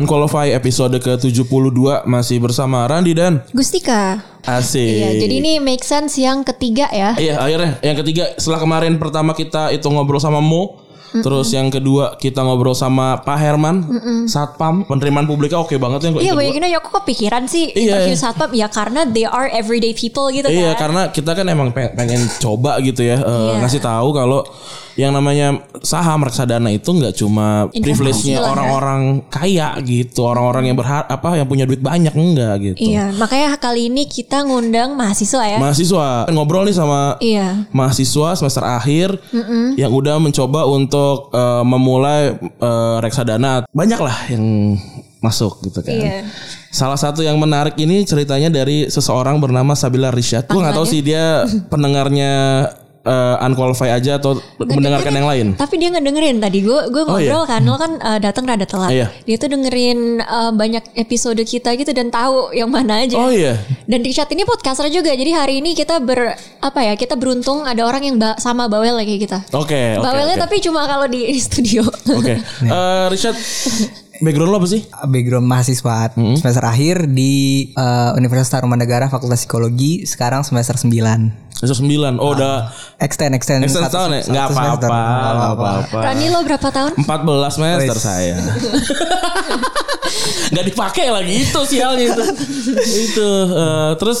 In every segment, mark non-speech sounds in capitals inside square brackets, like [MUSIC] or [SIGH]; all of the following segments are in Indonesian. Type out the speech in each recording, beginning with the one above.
Unqualified episode ke-72 masih bersama Randi dan Gustika. Asik. Iya, jadi ini make sense yang ketiga ya. Iya, akhirnya yang ketiga setelah kemarin pertama kita itu ngobrol sama Mo, terus yang kedua kita ngobrol sama Pak Herman, Satpam, penerimaan publiknya oke banget ya. Iya, yang kedua. banyak ya kok kepikiran sih Iya. interview satpam ya karena they are everyday people gitu Iya, kan. karena kita kan emang pe- pengen coba gitu ya, Iya. ngasih tahu kalau yang namanya saham reksadana itu nggak cuma privilege-nya ya. orang-orang kaya gitu, orang-orang yang berhak apa yang punya duit banyak enggak gitu. Iya, makanya kali ini kita ngundang mahasiswa ya. Mahasiswa ngobrol nih sama iya. mahasiswa semester akhir yang udah mencoba untuk eh, memulai eh, reksadana banyak lah yang masuk gitu kan. Iya. Salah satu yang menarik ini ceritanya dari seseorang bernama Sabila Rishad. Gue nggak tahu sih dia [LAUGHS] pendengarnya eh, unqualified aja atau mendengarkan yang lain. Tapi dia ngedengerin tadi gue gue Oh, iya. ngobrol kan lo kan uh, datang rada telat. Iya. Dia tuh dengerin uh, banyak episode kita gitu dan tahu yang mana aja. Oh iya. Dan Richard ini podcaster juga. Jadi hari ini kita ber apa ya? Kita beruntung ada orang yang ba- sama bawel kayak kita. Oke, oke. Bawelnya oke. tapi cuma kalau di studio. Oke. [LAUGHS] Eh, Richard background lo apa sih? background mahasiswa Hmm. semester akhir di eh, Universitas Tarumanegara Fakultas Psikologi sekarang semester 9 Semester 9. Oh, udah extend extend extend satu- tahun ya? Enggak semester. apa-apa, Nggak enggak apa-apa. Rani lo berapa tahun? 14 semester Wes. saya. [LAUGHS] Nggak dipakai lagi itu sialnya itu. itu eh, terus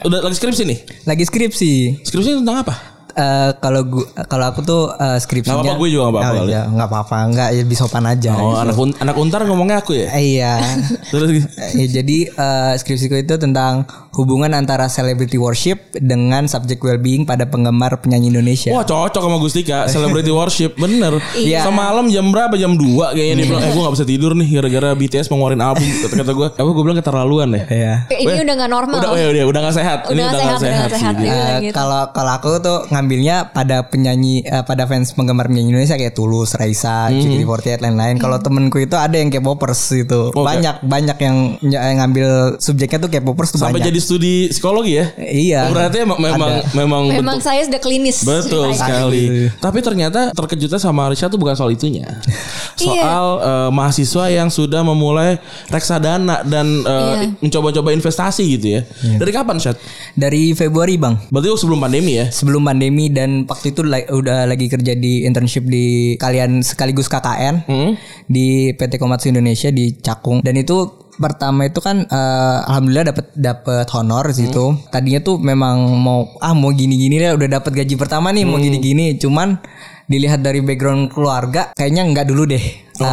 udah lagi skripsi nih. lagi skripsi Skripsi tentang apa? Eh, kalau gua kalau aku tuh eh, skripsinya Nggak apa-apa, gue juga nggak apa-apa Oh, iya, nggak apa-apa nggak ya bisa sopan aja Oh, gitu. anak un- anak untar ngomongnya aku ya. Eh, iya [LAUGHS] Terus Ya, jadi eh, skripsiku itu tentang hubungan antara celebrity worship dengan subject well-being pada penggemar penyanyi Indonesia. Wah cocok sama Gustika Celebrity worship Bener Iya. Semalam jam berapa Jam 2 kayaknya Dia bilang Eh gue gak bisa tidur nih Gara-gara BTS mau ngeluarin album Kata-kata gue Apa gue bilang keterlaluan ya Iya. Ini udah nggak normal. Udah, udah, udah, udah gak sehat Udah nggak sehat, udah nggak sehat. sih dia. Iya. Eh, gitu. Kalau kalau aku tuh ngambilnya pada penyanyi eh, pada fans penggemar penyanyi Indonesia kayak Tulus, Raisa, Hmm. JKT48 lain-lain. Kalau temenku itu ada yang K-popers itu. Oke. Banyak banyak yang, yang ngambil subjeknya tuh K-popers tuh Sampai banyak. jadi studi psikologi ya Iya. Oh, Berarti emang memang, Ada. memang Memang bentuk- saya sudah klinis. Betul sekali. Tapi ternyata terkejutnya sama Risha tuh bukan soal itunya. [LAUGHS] Soal eh, mahasiswa yang sudah memulai reksadana dan eh, Iya. mencoba-coba investasi gitu ya. Dari kapan, Syat? Dari Februari, Bang. Berarti oh, sebelum pandemi ya? Sebelum pandemi dan waktu itu la- udah lagi kerja di internship di kalian sekaligus KKN Hmm? di PT Komatsu Indonesia di Cakung dan itu pertama itu kan eh, alhamdulillah dapat dapat honor di situ. Tadinya tuh memang mau ah mau gini-gini deh udah dapat gaji pertama nih mau gini-gini cuman dilihat dari background keluarga kayaknya nggak dulu deh. Eh,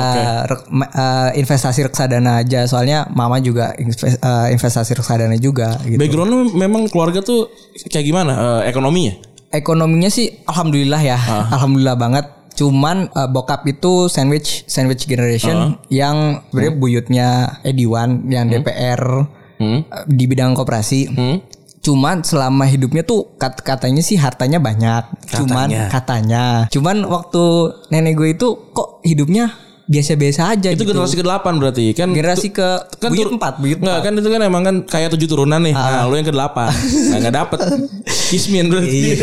rek- ma- eh, investasi reksadana aja soalnya mama juga invest- eh, investasi reksadana juga gitu. Background lu memang keluarga tuh kayak gimana eh, ekonominya? Ekonominya sih alhamdulillah ya. Alhamdulillah banget. Cuman eh, bokap itu sandwich sandwich generation yang sebenarnya buyutnya Ediwan yang DPR Hmm? eh, di bidang koperasi. Hmm? Cuman selama hidupnya tuh kat- katanya sih hartanya banyak. Cuman katanya. Cuman waktu nenek gue itu kok hidupnya biasa-biasa aja Itu gitu. generasi ke-8 berarti kan Generasi ke kan buyut tur- 4, buyut kan itu kan emang kan kayak tujuh turunan nih. Nah, lu yang ke-8. Nah, enggak dapet. [LAUGHS] Kismin berarti.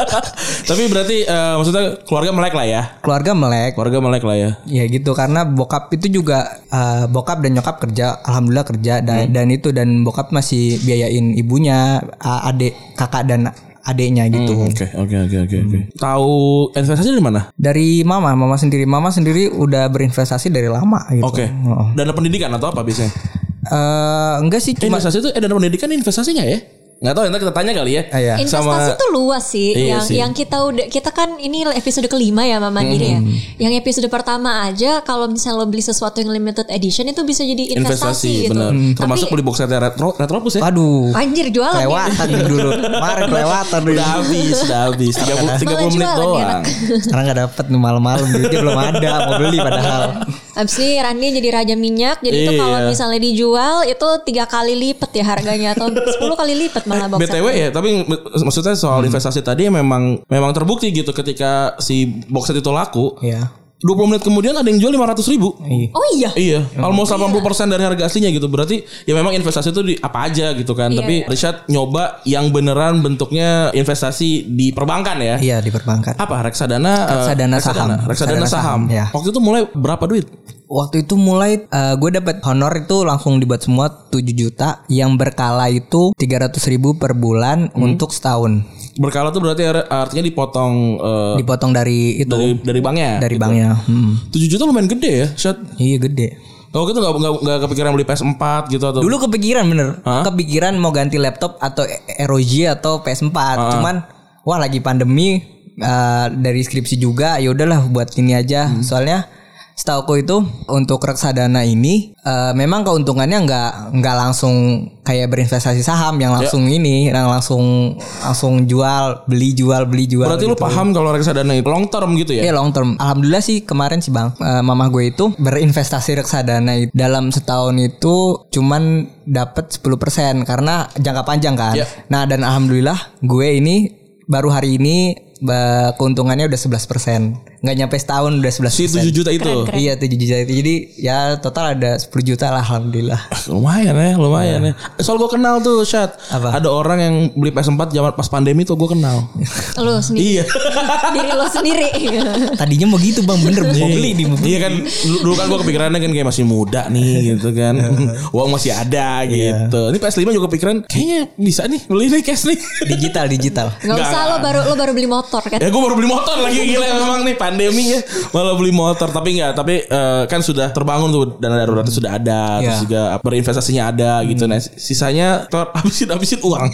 [LAUGHS] Tapi berarti eh, maksudnya keluarga melek lah ya. Keluarga melek. Keluarga melek lah ya. Ya gitu karena bokap itu juga eh, bokap dan nyokap kerja, alhamdulillah kerja dan Hmm. dan itu dan bokap masih biayain ibunya, adik, kakak dan adiknya gitu. Oke, oke, oke, oke, oke. Tahu investasi dari mana? Dari mama, mama sendiri, mama sendiri udah berinvestasi dari lama gitu. Oke. Heeh. Dana pendidikan atau apa biasanya? Eh, enggak sih Eh, cuma investasi itu eh dana pendidikan investasi nggak ya? Nggak tahu, nanti kita tanya kali ya. Ah, iya. Investasi tuh luas sih. Iya yang sih. yang kita udah kita kan ini episode kelima ya Mama Giri ya. Yang episode pertama aja kalau misalnya lo beli sesuatu yang limited edition itu bisa jadi investasi, gitu. benar. Tapi Termasuk beli box set retro retropus ya. Waduh, anjir jualan ya. kelewatan dulu. Kemarin kelewatan dulu. Udah habis, udah habis. 30 30 Malah menit jualan ya, doang. Sekarang nggak dapet nih malam-malam duitnya belum ada mau beli padahal. Abis ini Randy jadi raja minyak. Jadi itu Iya. kalau misalnya dijual itu tiga kali lipat ya harganya atau 10 kali lipat malah box BTW ya, tapi maksudnya soal investasi tadi memang memang terbukti gitu ketika si box set itu laku. Iya. 20 menit kemudian ada yang jual 500 ribu. Oh iya. Iya, almost 80% dari harga aslinya gitu. Berarti ya memang investasi itu di apa aja gitu kan. Iya, Tapi iya. Richard nyoba yang beneran bentuknya investasi di perbankan ya. Iya di perbankan. Apa reksadana? eh, Reksadana saham. Reksadana Reksadana saham. saham, ya. Waktu itu mulai berapa duit? Waktu itu mulai uh, gue dapat honor itu langsung dibuat semua 7 juta. Yang berkala itu 300 ribu per bulan untuk setahun. Berkala tuh berarti ar- artinya dipotong eh, dipotong dari itu. dari dari banknya. dari banknya hmm. 7 juta lumayan gede ya, Shot. iya gede. Kalau gitu nggak nggak nggak kepikiran beli PS4 gitu atau? Dulu kepikiran bener. Hah? kepikiran mau ganti laptop atau ROG atau PS4 cuman wah lagi pandemi uh, dari skripsi juga ya udahlah buat ini aja. Soalnya Setauku itu untuk reksadana ini uh, memang keuntungannya nggak nggak langsung kayak berinvestasi saham yang langsung ini yang langsung langsung jual beli jual beli jual. berarti lu paham kalau reksadana itu long term gitu ya? Iya long term. Alhamdulillah sih kemarin sih bang, eh, mamah gue itu berinvestasi reksadana itu dalam setahun itu cuman dapat 10% karena jangka panjang kan. Iya. Nah dan alhamdulillah gue ini baru hari ini keuntungannya udah 11% nggak nyampe setahun udah 11% Si 7 juta itu. Iya 7 juta itu jadi ya total ada 10 juta lah alhamdulillah. Lumayan ya, lumayan ya. Soal gue kenal tuh. Apa? Ada orang yang beli PS4 zaman pas pandemi tuh gue kenal. Lo sendiri. iya. [LAUGHS] Diri lo sendiri. Tadinya mau gitu bang bener mau beli di Iya kan dulu dulu kan gue kepikirannya kan kayak masih muda nih gitu kan. [LAUGHS] Uang masih ada gitu. Ini PS5 juga kepikiran kayaknya bisa nih beli nih cash nih. digital digital. Gak usah lo baru lo baru beli motor kan. ya gue baru beli motor lagi gila memang nih pandemi ya. Malah beli motor. Tapi enggak tapi eh, kan sudah terbangun tuh dana daruratnya sudah ada. Terus Iya. juga berinvestasinya ada gitu. Nah sisanya ter [LAUGHS] habisin habisin uang.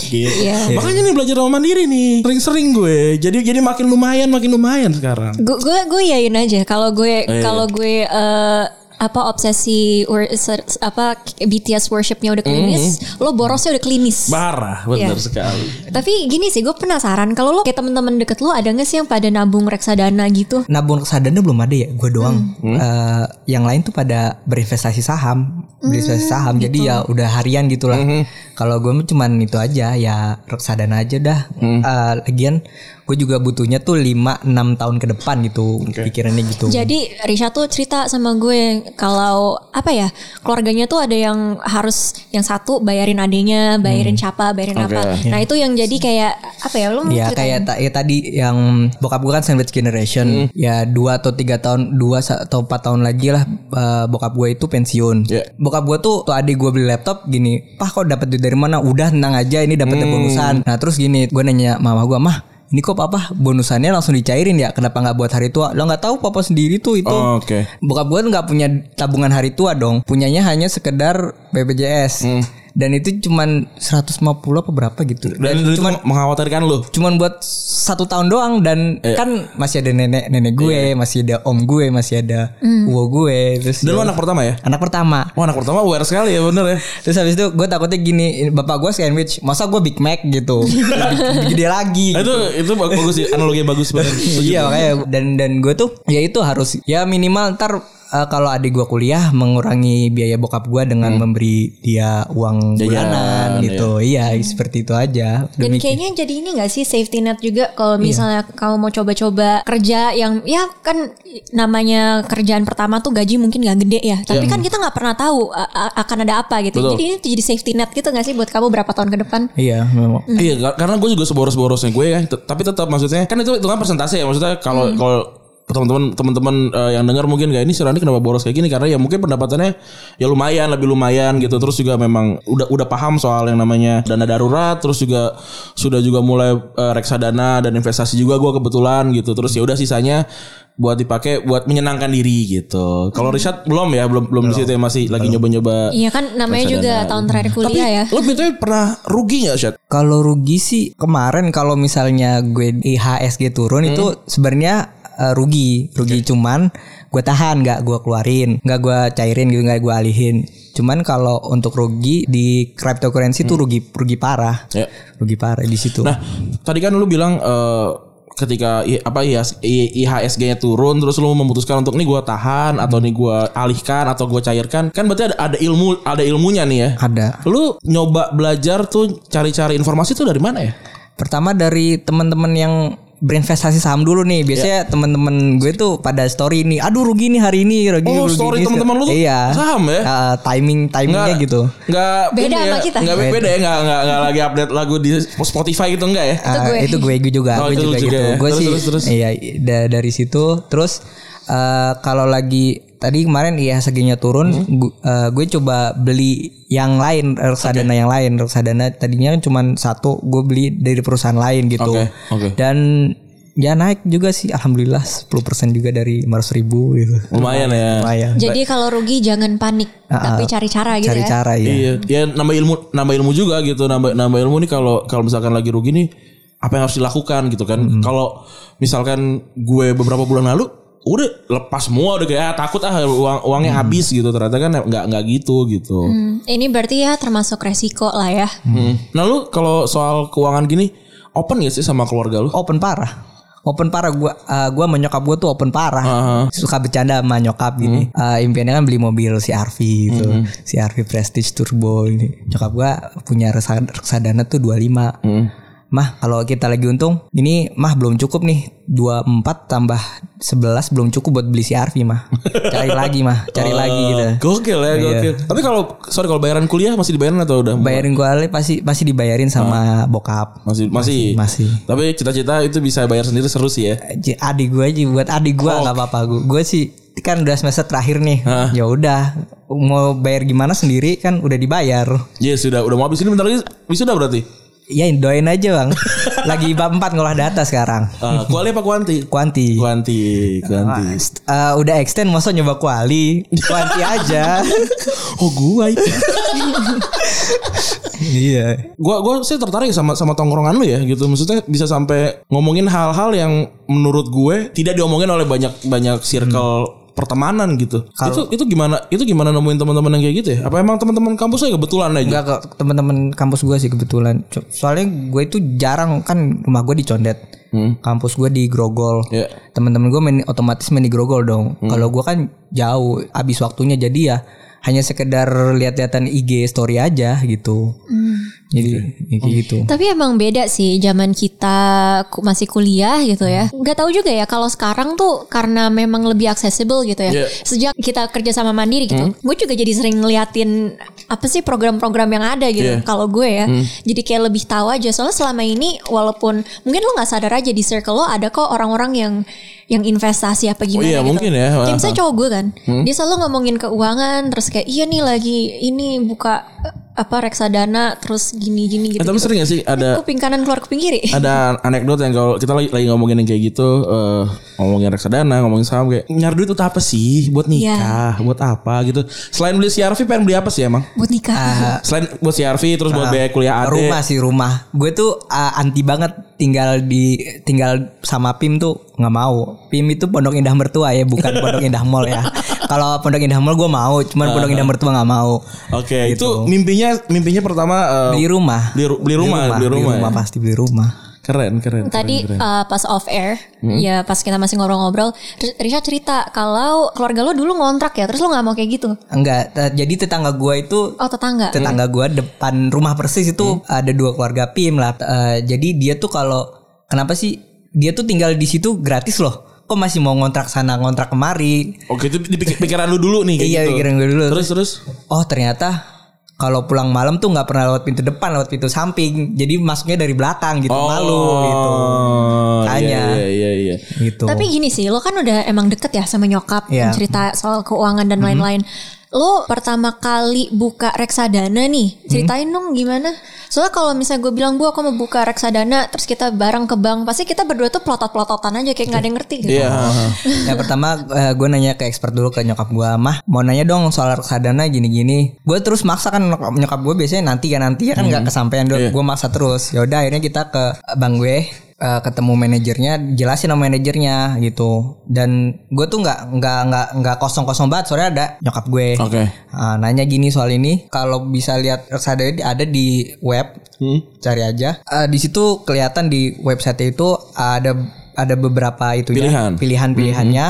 Gitu. Iya. makanya nih belajar sama mandiri nih. Sering-sering gue. Jadi jadi makin lumayan makin lumayan sekarang. Gue gue gue yain aja. Kalau gue Iya. kalau gue eh, apa obsesi ser- apa BTS worshipnya udah klinis, Mm-hmm. lo borosnya udah klinis. parah bener Iya. sekali Tapi gini sih, gue penasaran kalau lo kayak teman-teman deket lo ada nggak sih yang pada nabung reksadana gitu? Nabung reksadana belum ada ya, gue doang. Hmm. Eh, yang lain tuh pada berinvestasi saham, berinvestasi Hmm, saham. Jadi gitu. ya udah harian gitulah. Hmm. Kalau gue mah cuman itu aja, ya reksadana aja dah. Hmm. Eh, lagian gue juga butuhnya tuh 5-6 tahun ke depan gitu, pikirannya gitu. Jadi Risha tuh cerita sama gue kalau apa ya keluarganya tuh ada yang harus yang satu bayarin adenya, bayarin capa, bayarin Hmm. Oke. apa. Nah itu yang jadi kayak apa ya lo Ya ceritain? kayak ta- ya tadi yang bokap gue kan sandwich generation Hmm. ya dua atau tiga tahun dua atau empat tahun lagi lah eh, bokap gue itu pensiun. Ya. Bokap gue tuh tuh adik gue beli laptop gini, pah kok dapat duit dari mana? Udah tenang aja ini dapetnya Hmm. bonusan. Nah terus gini gue nanya mama gue mah ini kok papa bonusannya langsung dicairin ya? Kenapa nggak buat hari tua? Lo nggak tahu papa sendiri tuh itu. Oh, oke Bokap gue nggak punya tabungan hari tua dong. Punyanya hanya sekedar BPJS. Dan itu cuman 150 apa berapa gitu. dan, dan itu mengkhawatirkan lu cuman buat satu tahun doang. Dan Eh. kan masih ada nenek nenek gue masih ada om gue masih ada uwo gue terus dan lu ya- anak pertama ya? Anak pertama. Oh anak pertama aware sekali ya bener ya. Terus habis itu gue takutnya gini bapak gue sandwich masa gue Big Mac? gitu. [LAUGHS] Gede lagi Nah, itu itu bagus sih. Analogi bagus banget [LAUGHS] iya makanya. Dan dan gue tuh ya itu harus ya minimal ntar eh, kalau adik gue kuliah mengurangi biaya bokap gue dengan memberi dia uang Jajan, bulanan gitu iya seperti itu aja Dan Demikian. kayaknya jadi ini gak sih safety net juga kalau misalnya kamu mau coba-coba kerja yang ya kan namanya kerjaan pertama tuh gaji mungkin gak gede ya. Tapi kan kita nggak pernah tahu akan ada apa gitu. Betul. Jadi ini jadi safety net gitu gak sih buat kamu berapa tahun ke depan? iya memang Iya, kar- karena gue juga seboros-borosnya gue ya, tapi tetap maksudnya kan itu itu kan persentase ya, maksudnya kalau kalau teman-teman teman-teman eh, yang dengar mungkin kayak ini si Rani kenapa boros kayak gini? Karena ya mungkin pendapatannya ya lumayan lebih lumayan gitu. Terus juga memang udah udah paham soal yang namanya dana darurat terus juga sudah juga mulai eh, reksadana dan investasi juga gue kebetulan gitu. Terus ya udah sisanya buat dipakai buat menyenangkan diri gitu. Kalau Richard belum ya? Belum belum di situ ya masih lagi nyoba-nyoba Iya kan namanya juga tahun terakhir tapi kuliah ya. lo BTW pernah rugi nggak Syat? Kalau rugi sih kemarin kalau misalnya gue IHSG turun itu sebenarnya eh, rugi, rugi cuman gue tahan nggak gue keluarin, nggak gue cairin gitu, nggak gue alihin. Cuman kalau untuk rugi di cryptocurrency itu rugi rugi parah, Ya. rugi parah di situ. Nah, tadi kan lu bilang eh, ketika apa IHSG-nya turun terus lu memutuskan untuk nih gua tahan atau nih gua alihkan atau gua cairkan, kan berarti ada ada ilmu ada ilmunya nih ya. Ada. Lu nyoba belajar tuh cari-cari informasi tuh dari mana ya? Pertama dari teman-teman yang berinvestasi saham dulu nih. Biasanya teman-teman gue tuh pada story nih, aduh rugi nih hari ini, rugi Oh, rugi story nih." teman-teman lu tuh iya. saham ya? Eh, timing timingnya gitu. Enggak Beda sama kita. Enggak beda ya, enggak enggak enggak lagi update lagu di Spotify gitu enggak ya? Ah, gue. itu gue gue juga Oh, gue itu juga juga gitu ya. gue Terus, sih terus, terus. iya da- dari situ terus eh, kalau lagi tadi kemarin IHSG-nya turun, Hmm. gu- eh, gue coba beli yang lain reksadana yang lain reksadana tadinya kan cuma satu, gue beli dari perusahaan lain gitu. Oke, oke. Dan ya naik juga sih, alhamdulillah 10% juga dari 500 ribu gitu. Lumayan ya. Lumayan. Jadi kalau rugi jangan panik, tapi cari cara gitu Cari ya. cara ya. Iya, ya nambah ilmu, nambah ilmu juga gitu, nambah nambah ilmu nih kalau kalau misalkan lagi rugi nih apa yang harus dilakukan gitu kan. Kalau misalkan gue beberapa bulan lalu udah lepas semua udah kayak ah, takut ah uang uangnya habis gitu ternyata kan nggak nggak gitu gitu. Hmm, ini berarti ya termasuk resiko lah ya. Hmm. Nah lu kalau soal keuangan gini open gak sih sama keluarga lu? Open parah. Open parah gua uh, gua sama nyokap gua tuh open parah. Aha. Suka bercanda sama nyokap gini. Uh, impiannya kan beli mobil CRV gitu. CRV Prestige Turbo ini. Nyokap gua punya reksa- reksadana tuh 25. Mah kalau kita lagi untung ini mah belum cukup nih 24 tambah 11 belum cukup buat beli CRV mah. Cari lagi mah, cari [LAUGHS] lagi gitu. Gokil ya, gokil. Tapi kalau sorry kalau bayaran kuliah masih dibayarin atau udah? Bayarin gua pasti pasti dibayarin sama bokap. Masih masih. Masih. Tapi cita-cita itu bisa bayar sendiri seru sih ya. Adik gue aja buat adik gue nggak apa-apa gue gue sih kan udah semester terakhir nih Hah? ya udah mau bayar gimana sendiri kan udah dibayar Ya sudah udah mau habis ini bentar lagi wisuda berarti. Ya doain aja bang [LAUGHS] lagi bab 4 ngolah data sekarang Ah, kuali apa kuanti? kuanti Kuanti, kuanti. Eh, udah extend masa nyoba kuali kuanti [LAUGHS] aja Oh gua itu. [LAUGHS] iya gua gua sih tertarik sama sama tongkrongan lu ya gitu. Maksudnya bisa sampai ngomongin hal-hal yang menurut gue tidak diomongin oleh banyak banyak circle pertemanan gitu. itu itu gimana? Itu gimana nemuin teman-teman yang kayak gitu ya? Apa emang teman-teman kampus aja kebetulan aja? Enggak ke teman-teman kampus gue sih kebetulan soalnya gue itu jarang kan rumah gue di Condet kampus gue di Grogol Ya. teman-teman gue main otomatis main di Grogol dong kalau gue kan jauh habis waktunya jadi ya hanya sekedar lihat-lihatan IG story aja gitu jadi ya kayak gitu Tapi emang beda sih zaman kita masih kuliah gitu ya. Gak tahu juga ya kalau sekarang tuh karena memang lebih accessible gitu ya. Iya. Sejak kita kerja sama mandiri gitu, gue juga jadi sering ngeliatin apa sih program-program yang ada gitu. Iya. Kalau gue ya, jadi kayak lebih tahu aja. Soalnya selama ini walaupun mungkin lo nggak sadar aja di circle lo ada kok orang-orang yang yang investasi apa gimana iya, gitu. mungkin ya. Kayak misalnya cowok gue kan, dia selalu ngomongin keuangan, terus kayak iya nih lagi ini buka apa reksadana, terus gini-gini gitu. Eh, tapi sering gak sih ada kuping kanan keluar kuping kiri. ada anekdot yang kalau kita lagi, lagi ngomongin yang kayak gitu eh, ngomongin reksadana ngomongin saham kayak nyari duit itu apa sih? Buat nikah buat apa? gitu. Selain beli CRV pengen beli apa sih emang? Buat nikah. selain buat CRV terus buat biaya kuliah ade rumah sih rumah. Gue tuh uh, anti banget tinggal di tinggal sama Pim tuh nggak mau. Pim itu Pondok Indah Mertua ya bukan Pondok Indah Mall ya. [LAUGHS] Kalau Pondok Indah Mall gue mau cuman Pondok Indah Mertua nggak mau. Oke itu mimpinya mimpinya pertama eh, beli rumah. beli, ru- beli rumah beli rumah, ya. pasti beli rumah keren keren Tadi keren, keren. uh, pas off air, ya pas kita masih ngobrol-ngobrol, Risha cerita kalau keluarga lo dulu ngontrak ya, terus lo nggak mau kayak gitu. enggak t- jadi tetangga gue itu Oh tetangga. tetangga gue depan rumah persis itu ada dua keluarga Pim lah. Eh, jadi dia tuh kalau kenapa sih dia tuh tinggal di situ gratis loh. Kok masih mau ngontrak sana ngontrak kemari? Oke itu di pik- pikiran lu dulu nih kayak iya gitu. pikiran gue dulu. Terus terus? Oh ternyata kalau pulang malam tuh nggak pernah lewat pintu depan lewat pintu samping jadi masuknya dari belakang gitu malu gitu Oh, Makanya. iya iya iya gitu Tapi gini sih, lo kan udah emang deket ya sama nyokap, Iya. cerita soal keuangan dan lain-lain. Lo pertama kali buka reksadana nih, ceritain dong gimana? Soalnya kalau misalnya gue bilang bu aku mau buka reksadana, terus kita bareng ke bank, pasti kita berdua tuh pelotot-pelototan aja kayak nggak ada yang ngerti gitu. iya [LAUGHS] yang pertama gue nanya ke expert dulu ke nyokap gue mah mau nanya dong soal reksadana gini-gini gue terus maksa kan nyokap, gue biasanya nanti ya nanti ya kan nggak kesampaian Iya. gue maksa terus yaudah akhirnya kita ke bank gue eh, ketemu manajernya jelasin sama manajernya gitu. Dan gue tuh nggak nggak nggak nggak kosong kosong banget soalnya ada nyokap gue. Oke. Ah, nanya gini soal ini kalau bisa lihat reksadana ada di web Hmm. cari aja. Ah, di situ kelihatan di website itu ada ada beberapa itu Pilihan. pilihan pilihannya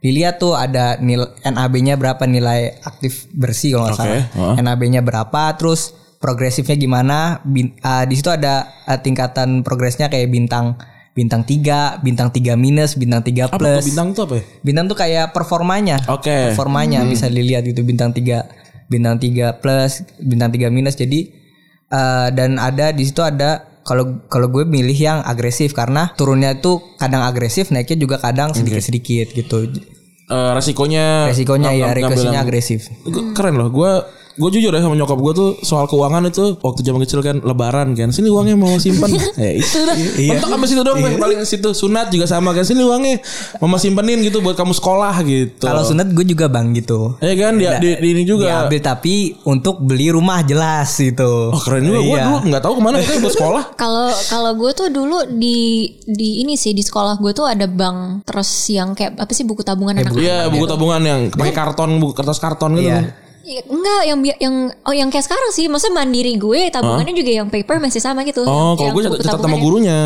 dilihat tuh ada nilai NAB-nya berapa nilai aktif bersih kalau nggak Oke, salah. heeh. NAB-nya berapa terus progresifnya gimana? Bin- ah, di situ ada ah, tingkatan progresnya kayak bintang bintang 3 bintang 3 minus bintang 3 apa plus. tuh bintang tuh apa ya? Bintang tuh kayak performanya. Oke. performanya bisa dilihat itu bintang 3 bintang 3 plus bintang 3 minus. Jadi eh, dan ada di situ ada kalau kalau gue milih yang agresif karena turunnya itu kadang agresif naiknya juga kadang sedikit sedikit gitu. Eh, resikonya Resikonya ngam- ya resikonya agresif. Keren loh gue Gue jujur ya sama nyokap gue tuh soal keuangan itu waktu zaman kecil kan lebaran kan. Sini uangnya mau simpan [LAUGHS] ya itu dah. mentok sama situ dong yang paling situ. Sunat juga sama kan. Sini uangnya mama simpenin gitu buat kamu sekolah gitu. Kalau sunat gue juga bang gitu. ya kan di, di, di ini juga. Diambil tapi untuk beli rumah jelas gitu. oh keren juga. Gue Iya. dulu nggak tahu ke mana. Itu buat sekolah. [LAUGHS] Kalau kalau gue tuh dulu di di ini sih di sekolah gue tuh ada bank terus yang kayak apa sih buku tabungan anak Iya buku tabungan yang pakai karton buku kertas karton gitu. Iya. Iya, enggak yang yang oh yang kayak sekarang sih maksudnya mandiri gue tabungannya juga yang paper masih sama gitu. Oh, Yang- kalau gue catat sama gurunya.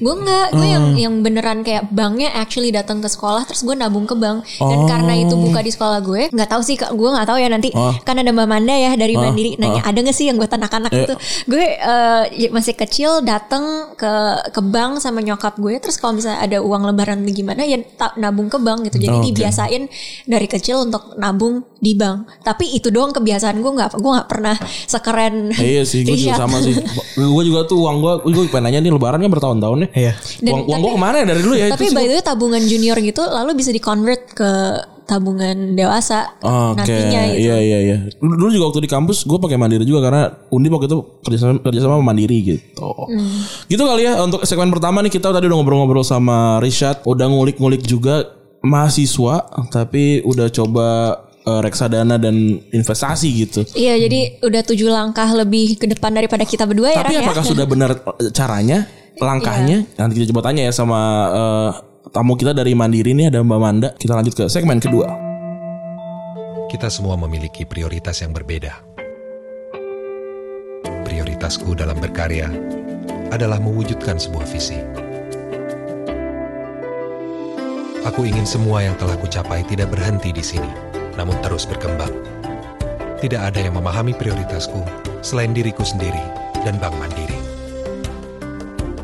gue enggak gue yang yang beneran kayak banknya actually datang ke sekolah terus gue nabung ke bank. Dan karena itu buka di sekolah gue nggak tahu sih Kak, gue nggak tahu ya nanti. Kan ada mbak Manda ya dari mandiri. Nanya ada nggak sih yang buat anak-anak itu? Gue ya masih kecil datang ke ke bank sama nyokap gue terus kalau misalnya ada uang lebaran atau gimana ya nabung ke bank gitu. Jadi Oh, oke. dibiasain dari kecil untuk nabung di bank. Tapi itu doang kebiasaan gue nggak gue nggak pernah sekeren iya sih, gue juga Rishad. sama sih. [LAUGHS] Gue juga tuh uang gue, gue pengen nanya nih lebaran kan bertahun-tahun ya. Iya. Dan- uang uang gue ke mana ya dari dulu ya? Tapi by the way tabungan junior gitu lalu bisa di convert ke tabungan dewasa Oke, nantinya gitu. iya iya iya. Dulu, juga waktu di kampus gue pakai mandiri juga karena Undi waktu itu kerjasama kerjasama sama mandiri gitu. Hmm. Gitu kali ya untuk segmen pertama nih kita tadi udah ngobrol-ngobrol sama Rishad, udah ngulik-ngulik juga mahasiswa tapi udah coba eh, reksadana dan investasi gitu. Iya jadi udah tujuh langkah lebih ke depan daripada kita berdua ya Tapi ya. apakah sudah benar eh, caranya, langkahnya? Iya. Nanti kita coba tanya ya sama eh, tamu kita dari Mandiri nih ada Mbak Manda. Kita lanjut ke segmen kedua. Kita semua memiliki prioritas yang berbeda. Prioritasku dalam berkarya adalah mewujudkan sebuah visi. Aku ingin semua yang telah kucapai tidak berhenti di sini, namun terus berkembang. Tidak ada yang memahami prioritasku selain diriku sendiri dan Bank Mandiri.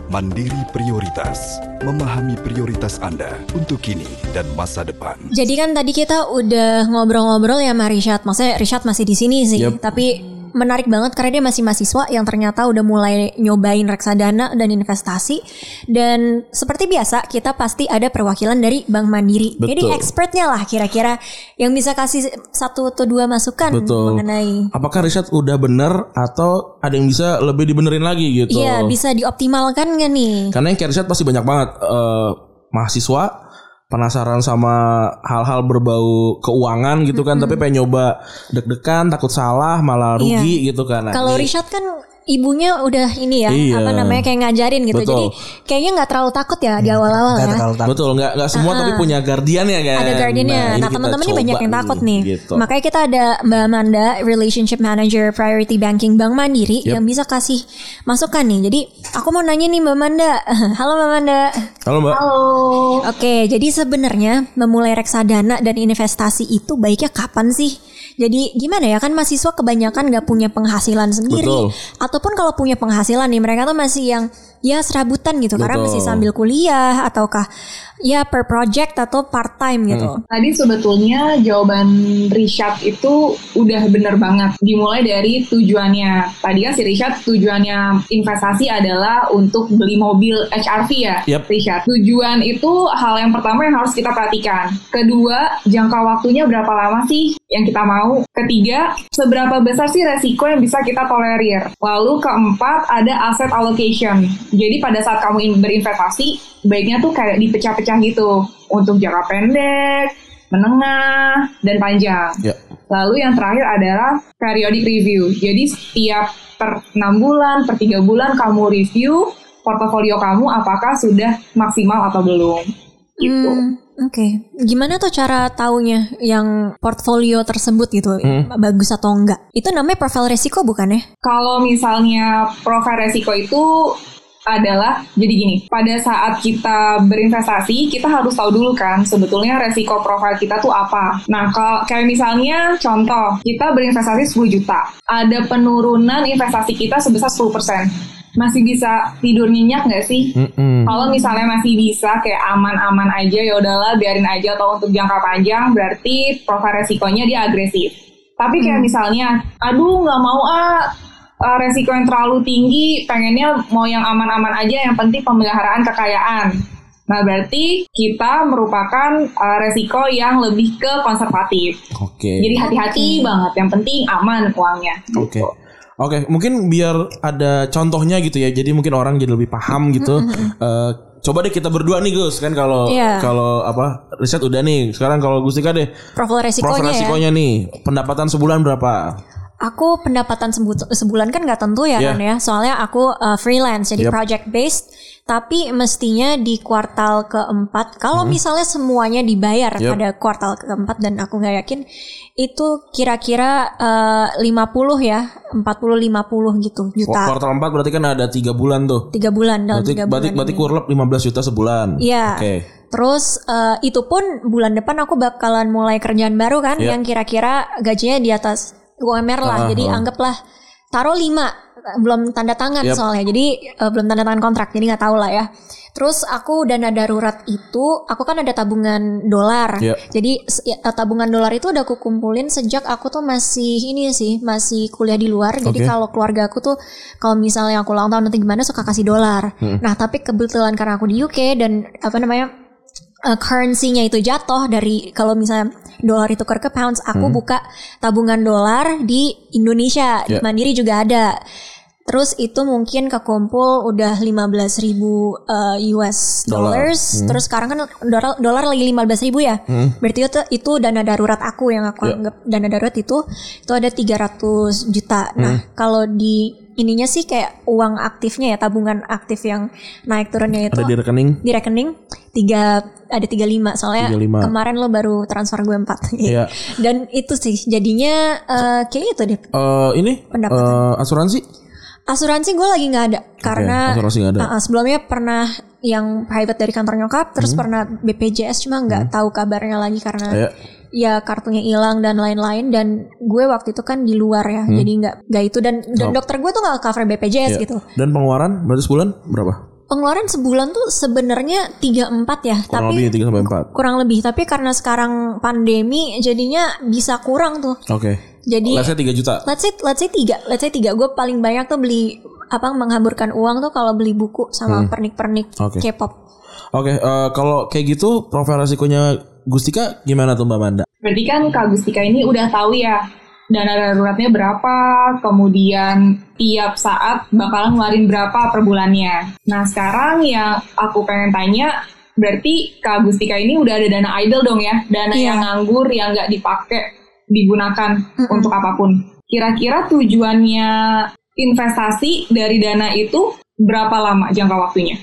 Mandiri Prioritas, memahami prioritas Anda untuk kini dan masa depan. Jadi kan tadi kita udah ngobrol-ngobrol ya sama Rishad. Maksudnya Rishad masih di sini sih, Yep. tapi menarik banget karena dia masih mahasiswa yang ternyata udah mulai nyobain reksadana dan investasi. Dan seperti biasa kita pasti ada perwakilan dari Bank Mandiri. Jadi Betul. expertnya lah kira-kira yang bisa kasih satu atau dua masukan Betul. mengenai Apakah riset udah bener atau ada yang bisa lebih dibenerin lagi gitu? Iya bisa dioptimalkan gak nih? Karena yang kayak riset pasti banyak banget eh, mahasiswa penasaran sama hal-hal berbau keuangan gitu kan, tapi pengen nyoba deg-degan, takut salah, malah rugi gitu kan. Nah, Iya. Kalau ini- Rishad kan ibunya udah ini ya Iya. apa namanya kayak ngajarin gitu. Betul. Jadi kayaknya nggak terlalu takut ya di awal-awal Nggak ya. terlalu takut. Betul, nggak nggak semua tapi punya guardian ya kan. Ada guardiannya. Nah, kita teman-teman ini banyak yang takut nih. Gitu. Makanya kita ada Mbak Amanda, Relationship Manager Priority Banking Bank Mandiri Yep. yang bisa kasih masukan nih. Jadi aku mau nanya nih Mbak Amanda. [LAUGHS] Halo Mbak Amanda. Halo Mbak. Oke, jadi sebenarnya memulai reksadana dan investasi itu baiknya kapan sih? Jadi gimana ya kan mahasiswa kebanyakan nggak punya penghasilan sendiri, Betul. ataupun kalau punya penghasilan nih mereka tuh masih yang ya serabutan gitu karena Betul. masih sambil kuliah ataukah ya per project atau part time gitu. Tadi sebetulnya jawaban Rishad itu udah bener banget. Dimulai dari tujuannya. Tadi kan si Rishad tujuannya investasi adalah untuk beli mobil HRV ya, Yap. Rishad. Tujuan itu hal yang pertama yang harus kita perhatikan. Kedua, jangka waktunya berapa lama sih yang kita mau? Ketiga, seberapa besar sih resiko yang bisa kita tolerir? Lalu keempat, ada asset allocation. Jadi pada saat kamu in- berinvestasi, baiknya tuh kayak dipecah-pecah gitu untuk jangka pendek, menengah, dan panjang. Ya. Lalu yang terakhir adalah periodic review. Jadi setiap per 6 bulan, per 3 bulan kamu review portofolio kamu apakah sudah maksimal atau belum. Gitu. Hmm, Oke, gimana tuh cara taunya yang portfolio tersebut gitu Hmm. bagus atau enggak? Itu namanya profil resiko bukan ya? Kalau misalnya profil resiko itu adalah jadi gini, pada saat kita berinvestasi kita harus tahu dulu kan sebetulnya resiko profil kita tuh apa. Nah, kalau kayak misalnya contoh, kita berinvestasi 10 juta, ada penurunan investasi kita sebesar 10%. Masih bisa tidur nyenyak nggak sih? Mm-mm. Kalau misalnya masih bisa kayak aman-aman aja ya udahlah biarin aja atau untuk jangka panjang berarti profil resikonya dia agresif. Tapi kayak misalnya, aduh nggak mau ah eh, resiko yang terlalu tinggi, pengennya mau yang aman-aman aja, yang penting pemeliharaan kekayaan. Nah, berarti kita merupakan uh, resiko yang lebih ke konservatif. Oke. Jadi hati-hati banget. Yang penting aman uangnya. Oke. Oke, mungkin biar ada contohnya gitu ya. Jadi mungkin orang jadi lebih paham gitu. Eh, coba deh kita berdua nih Gus kan kalau Iya. kalau apa riset udah nih. Sekarang kalau Gustika deh Profil resikonya, profil ya. resikonya nih pendapatan sebulan berapa? Aku pendapatan sebu- sebulan kan nggak tentu ya Iya. kan ya. Soalnya aku uh, freelance jadi Yep. project based. Tapi mestinya di kuartal keempat. Kalau misalnya semuanya dibayar Hmm. Yep. pada kuartal keempat dan aku nggak yakin itu kira-kira uh, 50 ya, 40-50 gitu juta. Kuartal 4 berarti kan ada tiga bulan tuh. Tiga bulan dalam Berarti tiga berarti, bulan. berarti ini. kurlep 15 juta sebulan. Iya. Oke. Terus eh, itu pun bulan depan aku bakalan mulai kerjaan baru kan Iya. yang kira-kira gajinya di atas UMR lah. Ah, jadi ah. anggaplah taruh 5 belum tanda tangan Yep. soalnya. Jadi eh, belum tanda tangan kontrak jadi nggak tahu lah ya. Terus aku dana darurat itu aku kan ada tabungan dolar. Iya. Jadi ya, eh, tabungan dolar itu udah aku kumpulin sejak aku tuh masih ini sih, masih kuliah di luar. Jadi Oke. kalau keluarga aku tuh kalau misalnya aku ulang tahun nanti gimana suka kasih dolar. Hmm. Nah, tapi kebetulan karena aku di UK dan apa namanya uh, currency-nya itu jatuh dari kalau misalnya dolar itu ke pounds, aku buka tabungan dolar di Indonesia, di Ya. Mandiri juga ada. Terus itu mungkin kekumpul udah 15.000 ribu uh, US Dolar. dollars. Terus sekarang kan dolar, dolar lagi 15.000 ribu ya. Berarti itu, itu dana darurat aku yang aku Ya. anggap dana darurat itu itu ada 300 juta. Nah, kalau di ininya sih kayak uang aktifnya ya tabungan aktif yang naik turunnya itu Ada di rekening. di rekening tiga ada 35 soalnya 35. kemarin lo baru transfer gue 4 [LAUGHS] Iya. dan itu sih jadinya eh kayak itu deh Eh, ini Pendapatan. eh, asuransi? asuransi gue lagi nggak ada karena asuransi nggak ada. uh, uh, sebelumnya pernah yang private dari kantor nyokap terus pernah BPJS cuma nggak tahu kabarnya lagi karena Iya. ya kartunya hilang dan lain-lain dan gue waktu itu kan di luar ya jadi nggak nggak itu dan, dan dokter gue tuh nggak cover BPJS Iya. gitu Dan pengeluaran berarti sebulan berapa? Pengeluaran sebulan tuh sebenarnya 3-4 ya Kurang tapi lebih 3 sampai 4. kurang lebih tapi karena sekarang pandemi jadinya bisa kurang tuh Oke. jadi Let's say 3 juta. let's say let's say tiga let's say tiga gue paling banyak tuh beli apa menghamburkan uang tuh kalau beli buku sama pernik-pernik Hmm. Oke. K-pop Oke, eh, kalau kayak gitu profil resikonya Gustika gimana tuh Mbak Manda? Berarti kan Kak Gustika ini udah tahu ya dana daruratnya berapa, kemudian tiap saat bakalan ngeluarin berapa per bulannya. Nah sekarang yang aku pengen tanya, berarti Kak Gustika ini udah ada dana idle dong ya? Dana Iya. yang nganggur, yang nggak dipakai, digunakan untuk apa pun. Kira-kira tujuannya investasi dari dana itu berapa lama jangka waktunya?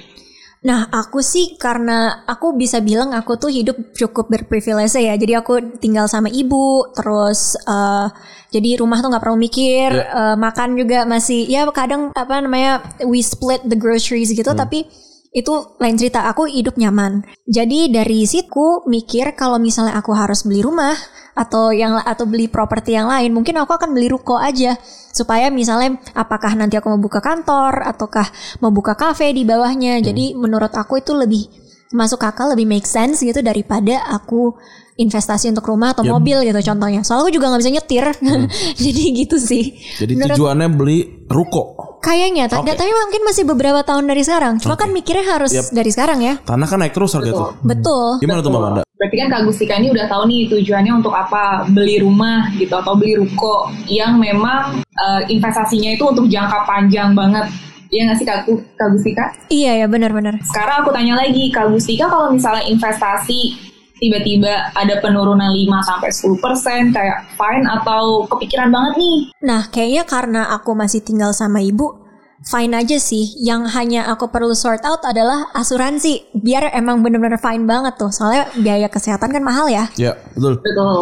Nah, aku sih karena aku bisa bilang aku tuh hidup cukup berprivilege ya. Jadi aku tinggal sama ibu, terus eh, jadi rumah tuh nggak perlu mikir, eh, makan juga masih ya kadang apa namanya we split the groceries gitu, tapi itu lain cerita. Aku hidup nyaman. Jadi dari situ mikir kalau misalnya aku harus beli rumah atau yang atau beli properti yang lain, mungkin aku akan beli ruko aja supaya misalnya apakah nanti aku mau buka kantor ataukah mau buka kafe di bawahnya. Jadi menurut aku itu lebih masuk akal, lebih make sense gitu daripada aku investasi untuk rumah atau mobil gitu contohnya. Soalnya aku juga nggak bisa nyetir, [LAUGHS] jadi gitu sih. Jadi Menurut- tujuannya beli ruko. Kayaknya, Oke. tapi mungkin masih beberapa tahun dari sekarang. Cuma kan mikirnya harus dari sekarang ya. Tanah kan naik terus harga tuh. Betul. Gimana tuh Mbak Manda? Berarti kan Kak Gustika ini udah tahu nih tujuannya untuk apa beli rumah gitu atau beli ruko yang memang eh, investasinya itu untuk jangka panjang banget. Iya nggak sih Kak, Kak Gustika? Iya ya benar-benar. Sekarang aku tanya lagi Kak Gustika kalau misalnya investasi tiba-tiba ada penurunan 5 sampai 10% kayak fine atau kepikiran banget nih. Nah, kayaknya karena aku masih tinggal sama ibu, fine aja sih. Yang hanya aku perlu sort out adalah asuransi. Biar emang bener-bener fine banget tuh. Soalnya biaya kesehatan kan mahal ya. Ya, betul. Betul.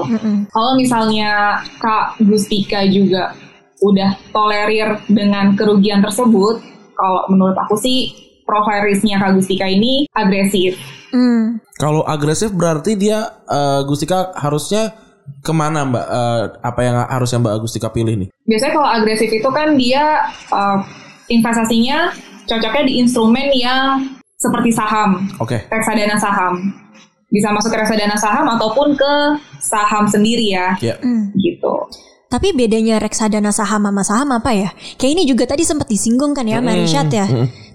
Kalau misalnya Kak Gustika juga udah tolerir dengan kerugian tersebut, kalau menurut aku sih profile risknya Kak Gustika ini agresif. Hmm. Kalau agresif berarti dia eh, Gustika harusnya ke mana Mbak? Eh, apa yang harusnya Mbak Gustika pilih nih? Biasanya kalau agresif itu kan dia uh, investasinya cocoknya di instrumen yang seperti saham, Oke. reksadana saham. Bisa masuk ke reksadana saham ataupun ke saham sendiri ya, Ya. gitu. Tapi bedanya reksadana saham sama saham apa ya? Kayak ini juga tadi sempat disinggung kan ya, Marishat ya.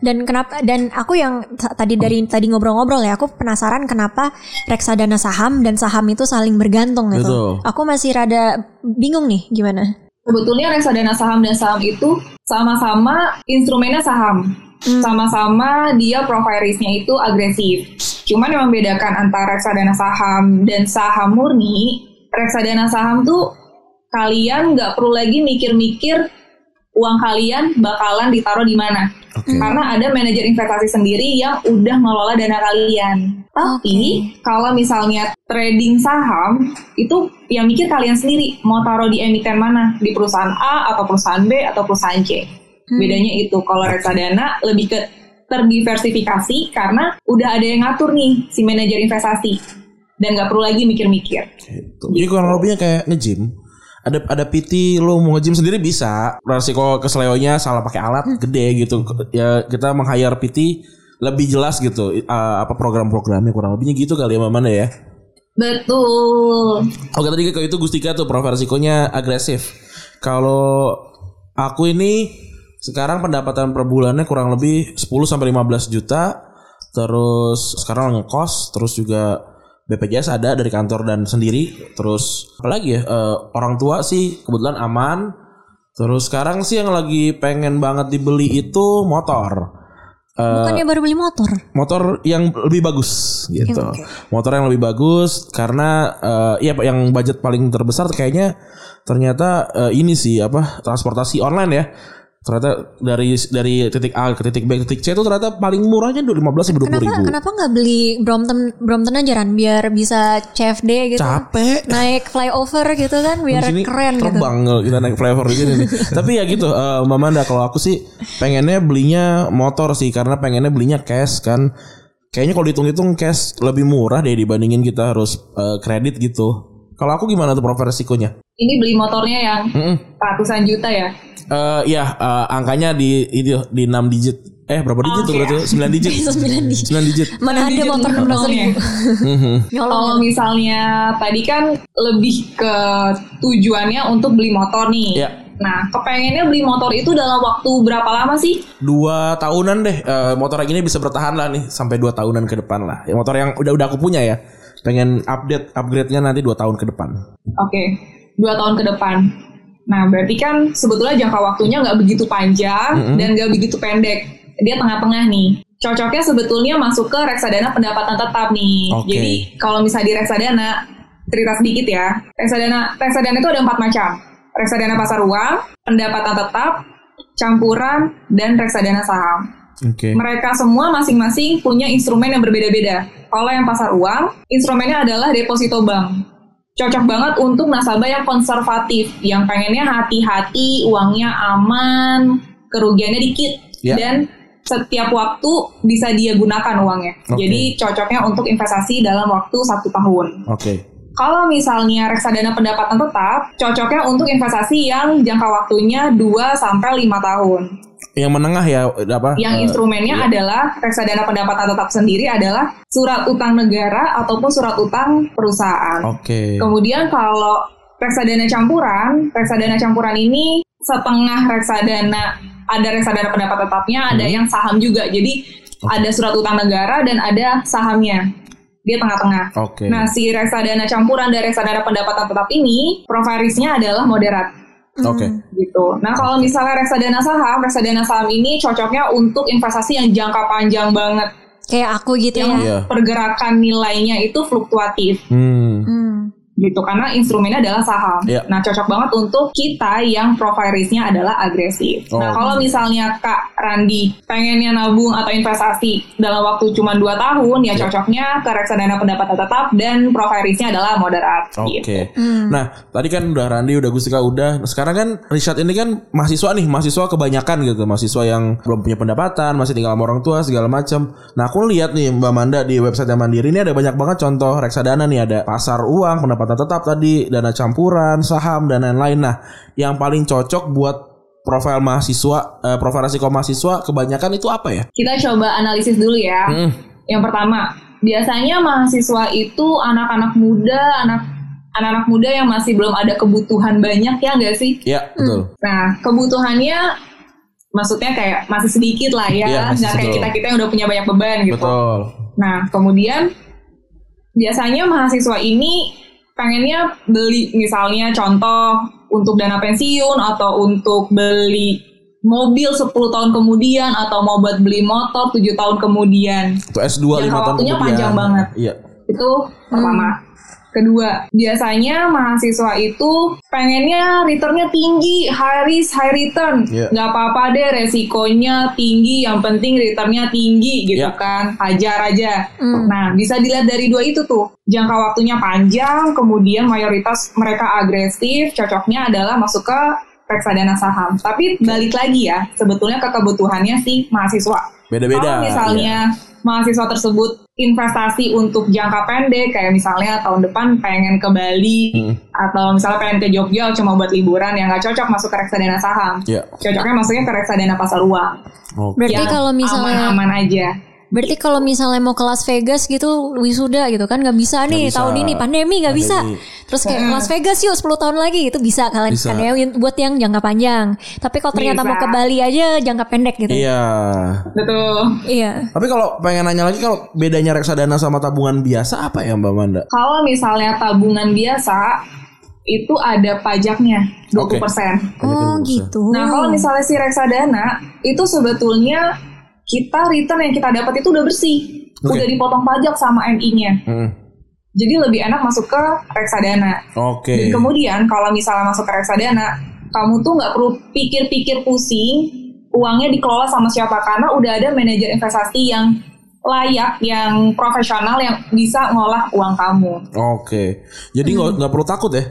Dan kenapa dan aku yang tadi dari tadi ngobrol-ngobrol ya, aku penasaran kenapa reksadana saham dan saham itu saling bergantung gitu. Betul. Aku masih rada bingung nih gimana. Sebetulnya reksadana saham dan saham itu sama-sama instrumennya saham. Sama-sama dia profile risknya itu agresif. Cuman yang membedakan antara reksadana saham dan saham murni, reksadana saham tuh kalian nggak perlu lagi mikir-mikir uang kalian bakalan ditaruh di mana. Karena ada manajer investasi sendiri yang udah ngelola dana kalian. Tapi kalau misalnya trading saham itu yang mikir kalian sendiri mau taruh di emiten mana, di perusahaan A atau perusahaan B atau perusahaan C. Bedanya itu kalau reksadana lebih ke terdiversifikasi karena udah ada yang ngatur nih si manajer investasi dan nggak perlu lagi mikir-mikir. Gitu. Jadi kurang lebihnya kayak nge-gym. Ada ada PT lo mau nge-gym sendiri bisa. Resiko keseleonya salah pakai alat gede gitu. Ya kita meng-hire PT lebih jelas gitu eh, apa program-programnya kurang lebihnya gitu kali ya mana ya. Betul. Oke tadi kalau itu Gustika tuh profil resikonya agresif. Kalau aku ini sekarang pendapatan per bulannya kurang lebih 10 sampai 15 juta. Terus sekarang ngekos, terus juga BPJS ada dari kantor dan sendiri. Terus apalagi ya eh, orang tua sih kebetulan aman. Terus sekarang sih yang lagi pengen banget dibeli itu motor. Eh, Bukannya baru beli motor? motor yang lebih bagus gitu. Motor yang lebih bagus karena eh, ya yang budget paling terbesar kayaknya ternyata eh, ini sih apa transportasi online ya. Ternyata dari dari titik A ke titik B ke titik C itu ternyata paling murahnya 15 sampai 20 Kenapa ribu. kenapa nggak beli Brompton Brompton aja Ran biar bisa CFD gitu. Capek. Naik flyover gitu kan biar Di sini keren gitu. terbang kalau kita naik flyover sini nih. [LAUGHS] Tapi ya gitu, eh, Mbak Manda kalau aku sih pengennya belinya motor sih karena pengennya belinya cash kan. Kayaknya kalau dihitung-hitung cash lebih murah deh dibandingin kita harus eh, kredit gitu. Kalau aku gimana tuh profil resikonya? Ini beli motornya yang Mm-mm. ratusan juta ya. Eh ya eh, angkanya di itu di 6 digit. Eh berapa digit tuh Oke. berarti? 9 [LAUGHS] digit. Sembilan digit. 9 digit. Mana ada Digit motor enam belas motornya. ribu. Nyolong. Kalau misalnya tadi kan lebih ke tujuannya untuk beli motor nih. Iya. Nah, kepengennya beli motor itu dalam waktu berapa lama sih? Dua tahunan deh eh, motor yang ini bisa bertahan lah nih sampai dua tahunan ke depan lah. Ya, motor yang udah udah aku punya ya. Pengen update upgrade-nya nanti dua tahun ke depan. Oke, dua tahun ke depan. Nah, berarti kan sebetulnya jangka waktunya nggak begitu panjang dan nggak begitu pendek. Dia tengah-tengah nih. Cocoknya sebetulnya masuk ke reksadana pendapatan tetap nih. Oke. Jadi kalau misalnya di reksadana, cerita sedikit ya. Reksadana, reksadana itu ada empat macam. Reksadana pasar uang, pendapatan tetap, campuran, dan reksadana saham. Oke. Mereka semua masing-masing punya instrumen yang berbeda-beda. Kalau yang pasar uang, instrumennya adalah deposito bank. Cocok banget untuk nasabah yang konservatif, yang pengennya hati-hati, uangnya aman, kerugiannya dikit, Ya. dan setiap waktu bisa dia gunakan uangnya. Oke. Jadi cocoknya untuk investasi dalam waktu satu tahun. Oke. Kalau misalnya reksadana pendapatan tetap, cocoknya untuk investasi yang jangka waktunya 2 sampai 5 tahun. Yang menengah ya apa? Yang eh, instrumennya iya. adalah reksadana pendapatan tetap sendiri adalah surat utang negara ataupun surat utang perusahaan. Oke. Kemudian kalau reksadana campuran, reksadana campuran ini setengah reksadana ada reksadana pendapat tetapnya, ada Hmm. yang saham juga. Jadi ada surat utang negara dan ada sahamnya. Dia tengah-tengah. Oke. Nah, si reksadana campuran dan reksadana pendapatan tetap ini profile risknya adalah moderat Oke. gitu. Nah, kalau misalnya reksadana saham, reksadana saham ini cocoknya untuk investasi yang jangka panjang banget, Kayak aku gitu yang ya. Iya. pergerakan nilainya itu fluktuatif Hmm. Hmm. gitu karena instrumennya adalah saham. Iya. Nah, cocok banget untuk kita yang profile risknya adalah agresif. Oh. Nah, kalau misalnya Kak Randi pengennya nabung atau investasi dalam waktu cuma 2 tahun, ya Iya. cocoknya ke reksadana pendapatan tetap dan profile risknya adalah moderat Oke. gitu. Nah, tadi kan udah Randi, udah Gustika udah. Sekarang kan Richard ini kan mahasiswa nih, mahasiswa kebanyakan gitu, mahasiswa yang belum punya pendapatan, masih tinggal sama orang tua segala macam. Nah, aku lihat nih Mbak Manda di website Mandiri ini ada banyak banget contoh reksadana nih, ada pasar uang, pendapatan tetap tadi, dana campuran, saham dan lain-lain. Nah, yang paling cocok buat profil mahasiswa, eh, profil resiko mahasiswa kebanyakan itu apa ya? Kita coba analisis dulu ya. Hmm. Yang pertama, biasanya mahasiswa itu anak-anak muda, anak anak-anak muda yang masih belum ada kebutuhan banyak ya nggak sih? Ya, betul. Nah, kebutuhannya maksudnya kayak masih sedikit lah ya, Iya, masih nggak kayak kita kita yang udah punya banyak beban gitu. Betul. Nah, kemudian biasanya mahasiswa ini pengennya beli misalnya contoh untuk dana pensiun atau untuk beli mobil 10 tahun kemudian atau mau buat beli motor 7 tahun kemudian. Itu S2 Jangka 5 tahun waktunya kemudian. panjang banget. Iya. Itu pertama. Kedua, biasanya mahasiswa itu pengennya returnnya tinggi, high risk, high return. Nggak apa-apa deh resikonya tinggi, yang penting returnnya tinggi gitu Iya. kan. Hajar aja. Hmm. Nah, bisa dilihat dari dua itu tuh. Jangka waktunya panjang, kemudian mayoritas mereka agresif, cocoknya adalah masuk ke reksadana saham. Tapi balik lagi ya, sebetulnya ke kebutuhannya si mahasiswa. Beda-beda. Kalau misalnya mahasiswa tersebut investasi untuk jangka pendek, kayak misalnya tahun depan pengen ke Bali, Hmm. atau misalnya pengen ke Jogja cuma buat liburan, yang nggak cocok masuk ke reksadana saham. Iya. Cocoknya masuknya ke reksadana pasar uang. Oke. Berarti kalau misalnya aman-aman aja. Berarti kalau misalnya mau ke Las Vegas gitu wisuda gitu kan nggak bisa nih bisa. tahun ini pandemi nggak bisa. Pandemi. Terus kayak Las Vegas yuk 10 tahun lagi itu bisa kalian Bisa. kan ya buat yang jangka panjang. Tapi kalau ternyata Bisa. mau ke Bali aja jangka pendek gitu. Iya. Betul. Iya. Tapi kalau pengen nanya lagi kalau bedanya reksadana sama tabungan biasa apa ya Mbak Manda? Kalau misalnya tabungan biasa, itu ada pajaknya 20%. Oh gitu. Nah, kalau misalnya si reksadana itu sebetulnya kita return yang kita dapat itu udah bersih, Oke. udah dipotong pajak sama MI-nya. Hmm. Jadi lebih enak masuk ke reksadana. Oke. Dan kemudian kalau misalnya masuk ke reksadana, kamu tuh nggak perlu pikir-pikir pusing, uangnya dikelola sama siapa karena udah ada manajer investasi yang layak, yang profesional yang bisa ngolah uang kamu. Oke. Jadi nggak nggak perlu takut ya?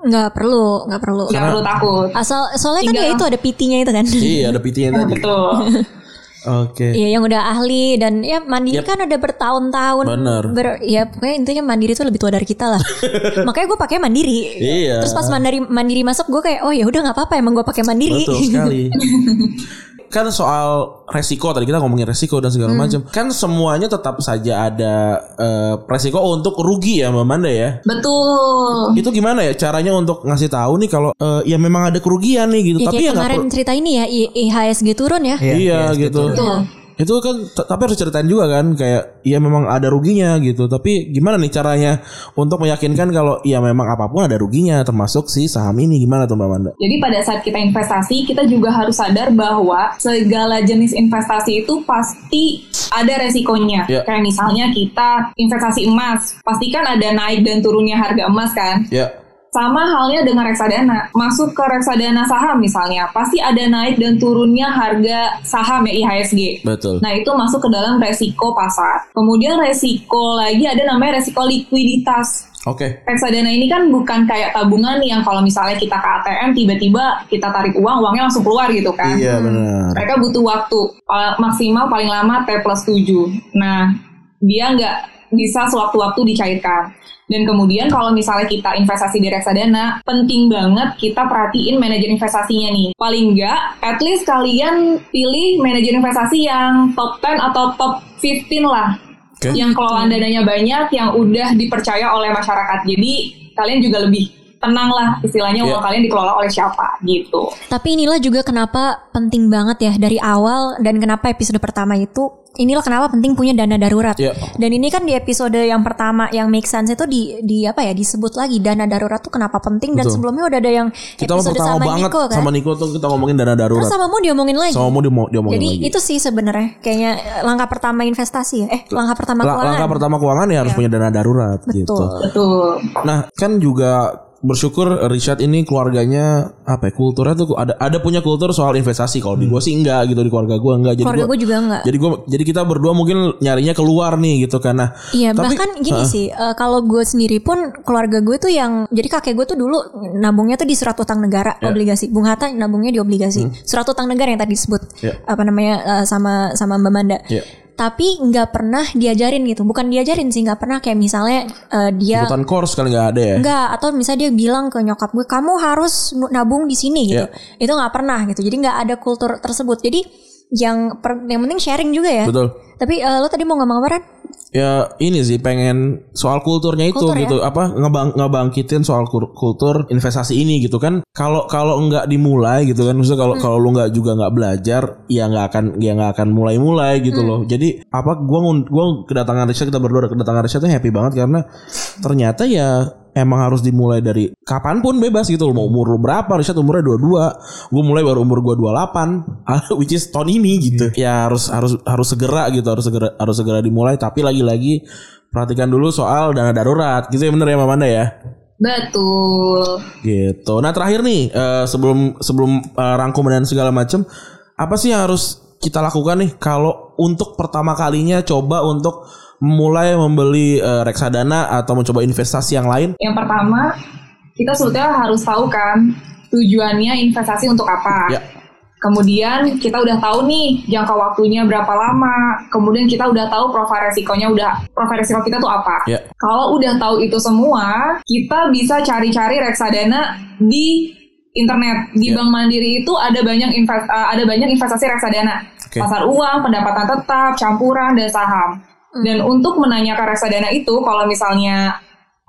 nggak perlu nggak perlu. Nggak perlu takut. Asal soalnya kan Tinggal- ya itu ada PT-nya itu kan. iya, ada PT-nya tadi. Betul. [LAUGHS] Oke. Iya yang udah ahli dan ya mandiri Yep. kan ada bertahun-tahun. Bener. Ber- ya pokoknya intinya mandiri tuh lebih tua dari kita lah. [LAUGHS] Makanya gue pakai mandiri. Iya. Terus pas mandiri mandiri masuk gue kayak oh ya udah nggak apa-apa emang gue pakai mandiri. Betul sekali. [LAUGHS] kan soal resiko tadi kita ngomongin resiko dan segala macam. Kan semuanya tetap saja ada eh, resiko untuk rugi ya Mbak Manda ya. Betul. Itu gimana ya caranya untuk ngasih tahu nih kalau eh, ya memang ada kerugian nih gitu. Ya, Tapi kayak ya kemarin cerita ini ya IHSG turun ya. Iya, Iya, gitu. Betul. Itu kan tapi harus ceritain juga kan kayak ya memang ada ruginya gitu. Tapi gimana nih caranya untuk meyakinkan kalau ya memang apa pun ada ruginya termasuk si saham ini gimana tuh Mbak Manda? Jadi pada saat kita investasi, kita juga harus sadar bahwa segala jenis investasi itu pasti ada resikonya. Ya. Kayak misalnya kita investasi emas, pasti kan ada naik dan turunnya harga emas kan. Ya. Sama halnya dengan reksadana. Masuk ke reksadana saham misalnya, pasti ada naik dan turunnya harga saham ya IHSG. Betul. Nah itu masuk ke dalam resiko pasar. Kemudian resiko lagi ada namanya resiko likuiditas. Oke. Reksadana ini kan bukan kayak tabungan yang kalau misalnya kita ke ATM tiba-tiba kita tarik uang, uangnya langsung keluar gitu kan. Iya benar. Mereka butuh waktu uh, maksimal paling lama T plus 7. Nah, dia nggak bisa sewaktu-waktu dicairkan. Dan kemudian kalau misalnya kita investasi di reksadana, penting banget kita perhatiin manajer investasinya nih. Paling nggak, at least kalian pilih manajer investasi yang top 10 atau top 15 lah. Oke. Yang kelolaan dananya banyak, yang udah dipercaya oleh masyarakat. Jadi kalian juga lebih tenang lah istilahnya Iya. uang kalian dikelola oleh siapa gitu. Tapi inilah juga kenapa penting banget ya dari awal dan kenapa episode pertama itu inilah kenapa penting punya dana darurat. Iya. Dan ini kan di episode yang pertama yang make sense itu di di apa ya disebut lagi dana darurat tuh kenapa penting dan Betul. sebelumnya udah ada yang Kita episode sama banget Niko kan. sama Niko tuh kita ngomongin dana Terus darurat. sama mau diomongin lagi. Sama mau dia diomongin Jadi lagi. itu sih sebenarnya kayaknya langkah pertama investasi ya. Eh langkah pertama keuangan. langkah pertama keuangan ya harus punya dana darurat Betul. gitu. Betul. Nah, kan juga bersyukur Richard ini keluarganya apa ya kulturnya tuh ada ada punya kultur soal investasi. Kalau di gua sih enggak gitu di keluarga gua enggak. Jadi Keluarga gua gue juga enggak. jadi gua jadi kita berdua mungkin nyarinya keluar nih gitu karena Iya Tapi- bahkan gini sih eh, kalau gue sendiri pun keluarga gue tuh yang jadi kakek gue tuh dulu nabungnya tuh di surat utang negara Ya. obligasi. Bung Hatta nabungnya di obligasi. Surat utang negara yang tadi disebut Hmm. Ya. apa namanya eh, sama sama Mbak Manda. Ya tapi nggak pernah diajarin gitu bukan diajarin sih nggak pernah kayak misalnya eh, dia ikutan course kali nggak ada ya. Enggak atau misalnya dia bilang ke nyokap gue kamu harus nabung di sini gitu. Iya. Itu nggak pernah gitu. Jadi nggak ada kultur tersebut. Jadi yang per- yang penting sharing juga ya. Betul. Tapi eh, lo tadi mau ngomong apa Ran? Ya ini sih pengen soal kulturnya itu Kultur ya? gitu apa ngebang ngebangkitin soal kultur investasi ini gitu kan kalau kalau nggak dimulai gitu kan maksudnya kalau kalau lu nggak juga nggak belajar ya nggak akan ya nggak akan mulai-mulai gitu loh jadi apa gua gua kedatangan Risha kita berdua kedatangan Risha tuh happy banget karena ternyata ya emang harus dimulai dari kapan pun bebas gitu loh. Mau umur lu berapa? Risha umurnya 22 gue mulai baru umur gue 28 [LAUGHS] which is tahun ini gitu. Ya harus harus harus segera gitu. Harus segera harus segera dimulai. Tapi lagi-lagi perhatikan dulu soal dana darurat. Gitu ya bener ya Mamanda ya? Betul. gitu. Nah terakhir nih eh, sebelum sebelum eh, rangkuman dan segala macam apa sih yang harus kita lakukan nih kalau untuk pertama kalinya coba untuk mulai membeli eh, reksadana atau mencoba investasi yang lain Yang pertama, kita sebetulnya harus tahu kan tujuannya investasi untuk apa. Ya. Kemudian kita udah tahu nih jangka waktunya berapa lama. Kemudian kita udah tahu profil resikonya udah profil resiko kita tuh apa. Ya. Kalau udah tahu itu semua, kita bisa cari-cari reksadana di internet. Di Ya. Bank Mandiri itu ada banyak invest, uh, ada banyak investasi reksadana. Oke. Pasar uang, pendapatan tetap, campuran dan saham. Dan untuk menanyakan reksadana itu, kalau misalnya